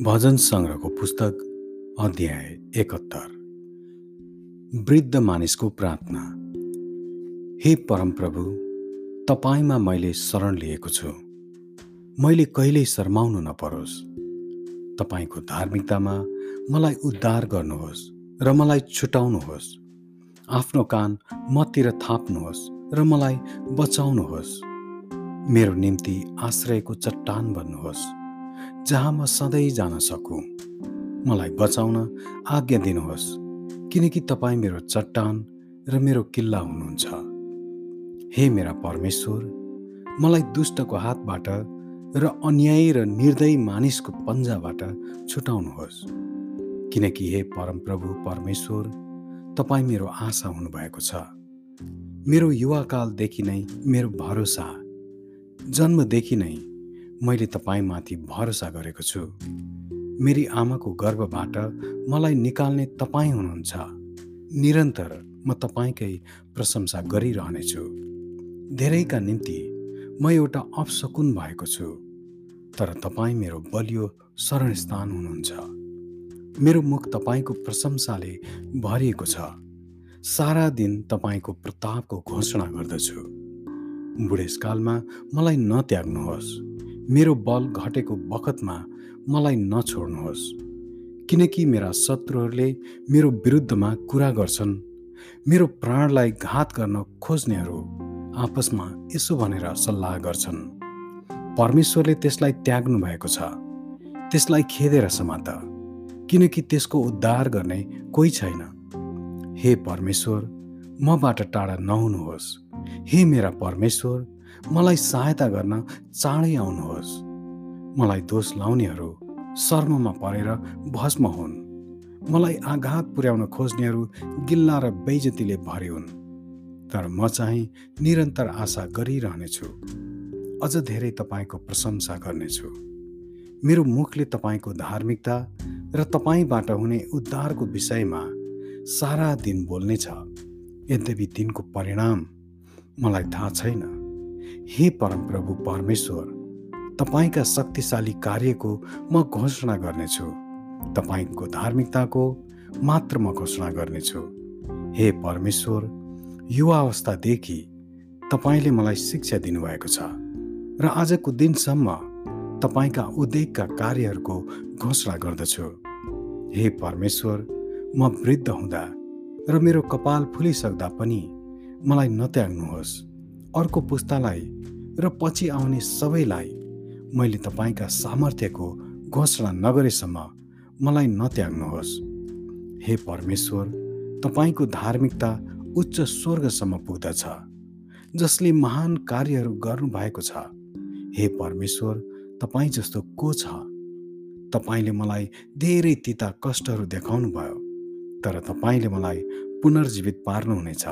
भजन सङ्ग्रहको पुस्तक अध्याय एकहत्तर। वृद्ध मानिसको प्रार्थना। हे परमप्रभु तपाईँमा मैले शरण लिएको छु। मैले कहिल्यै शर्माउनु नपरोस्। तपाईँको धार्मिकतामा मलाई उद्धार गर्नुहोस् र मलाई छुटाउनुहोस्। आफ्नो कान मतिर थाप्नुहोस् र मलाई बचाउनुहोस्। मेरो निम्ति आश्रयको चट्टान बन्नुहोस्। जहाँ म सधैँ जान सकु। मलाई बचाउन आज्ञा दिनुहोस् किनकि तपाईँ मेरो चट्टान र मेरो किल्ला हुनुहुन्छ। हे मेरा परमेश्वर मलाई दुष्टको हातबाट र अन्यायी र निर्दयी मानिसको पन्जाबाट छुटाउनुहोस्। किनकि हे परमप्रभु परमेश्वर तपाईँ मेरो आशा हुनुभएको छ। मेरो युवाकालदेखि नै मेरो भरोसा जन्मदेखि नै मैले तपाईँमाथि भरोसा गरेको छु। मेरी आमाको गर्भबाट मलाई निकाल्ने तपाईँ हुनुहुन्छ। निरन्तर म तपाईँकै प्रशंसा गरिरहनेछु। धेरैका निम्ति म एउटा अपसकुन भएको छु। तर तपाईँ मेरो बलियो शरणस्थान हुनुहुन्छ। मेरो मुख तपाईँको प्रशंसाले भरिएको छ। सारा दिन तपाईँको प्रतापको घोषणा गर्दछु। बुढेसकालमा मलाई नत्याग्नुहोस्। मेरो बल घटेको बखतमा मलाई नछोड्नुहोस्। किनकि मेरा शत्रुहरूले मेरो विरुद्धमा कुरा गर्छन्। मेरो प्राणलाई घात गर्न खोज्नेहरू आपसमा यसो भनेर सल्लाह गर्छन्। परमेश्वरले त्यसलाई त्याग्नु भएको छ। त्यसलाई खेदेर समात। किनकि त्यसको उद्धार गर्ने कोही छैन। हे परमेश्वर मबाट टाढा नहुनुहोस्। हे मेरा परमेश्वर मलाई सहायता गर्न चाँडै आउनुहोस्। मलाई दोष लाउनेहरू शर्ममा परेर भस्म हुन्। मलाई आघात पुर्याउन खोज्नेहरू गिल्ला र बेइजतीले भरे हुन्। तर म चाहिँ निरन्तर आशा गरिरहनेछु। अझ धेरै तपाईँको प्रशंसा गर्नेछु। मेरो मुखले तपाईँको धार्मिकता र तपाईँबाट हुने उद्धारको विषयमा सारा दिन बोल्नेछ। यद्यपि दिनको परिणाम मलाई थाहा छैन। हे परमप्रभु परमेश्वर तपाईँका शक्तिशाली कार्यको म घोषणा गर्नेछु। तपाईँको धार्मिकताको मात्र म घोषणा गर्नेछु। हे परमेश्वर युवा अवस्थादेखि तपाईँले मलाई शिक्षा दिनुभएको छ र आजको दिनसम्म तपाईँका उद्योगका कार्यहरूको घोषणा गर्दछु। हे परमेश्वर म वृद्ध हुँदा र मेरो कपाल फुलिसक्दा पनि मलाई नत्याग्नुहोस्। अर्को पुस्तालाई र पछि आउने सबैलाई मैले तपाईँका सामर्थ्यको घोषणा नगरेसम्म मलाई नत्याग्नुहोस्। हे परमेश्वर तपाईँको धार्मिकता उच्च स्वर्गसम्म पुग्दछ जसले महान कार्यहरू गर्नुभएको छ। हे परमेश्वर तपाईँ जस्तो को छ? तपाईँले मलाई धेरै तिता कष्टहरू देखाउनु भयो तर तपाईँले मलाई पुनर्जीवित पार्नुहुनेछ।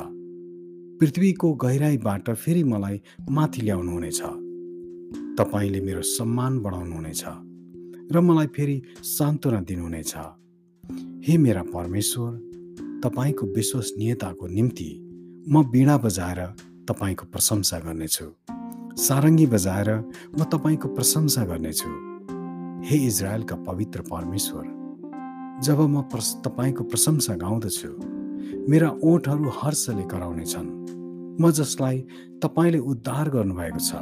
पृथ्वीको गहिराईबाट फेरि मलाई माथि ल्याउनुहुनेछ। तपाईँले मेरो सम्मान बढाउनुहुनेछ र मलाई फेरि सान्त्वना दिनुहुनेछ। हे मेरा परमेश्वर तपाईँको विश्वसनीयताको निम्ति म बिडा बजाएर तपाईँको प्रशंसा गर्नेछु। सारङ्गी बजाएर म तपाईँको प्रशंसा गर्नेछु। हे इजरायलका पवित्र परमेश्वर जब म प्रस तपाईँको प्रशंसा गाउँदछु मेरा ओठहरू हर्षले कराउनेछन् म जसलाई तपाईँले उद्धार गर्नुभएको छ।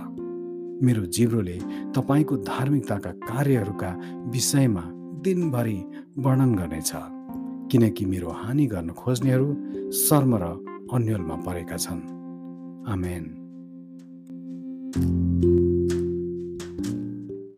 मेरो जिब्रोले तपाईँको धार्मिकताका कार्यहरूका विषयमा दिनभरि वर्णन गर्नेछ। किनकि मेरो हानि गर्न खोज्नेहरू शर्म र अन्यलमा परेका छन्। आमेन।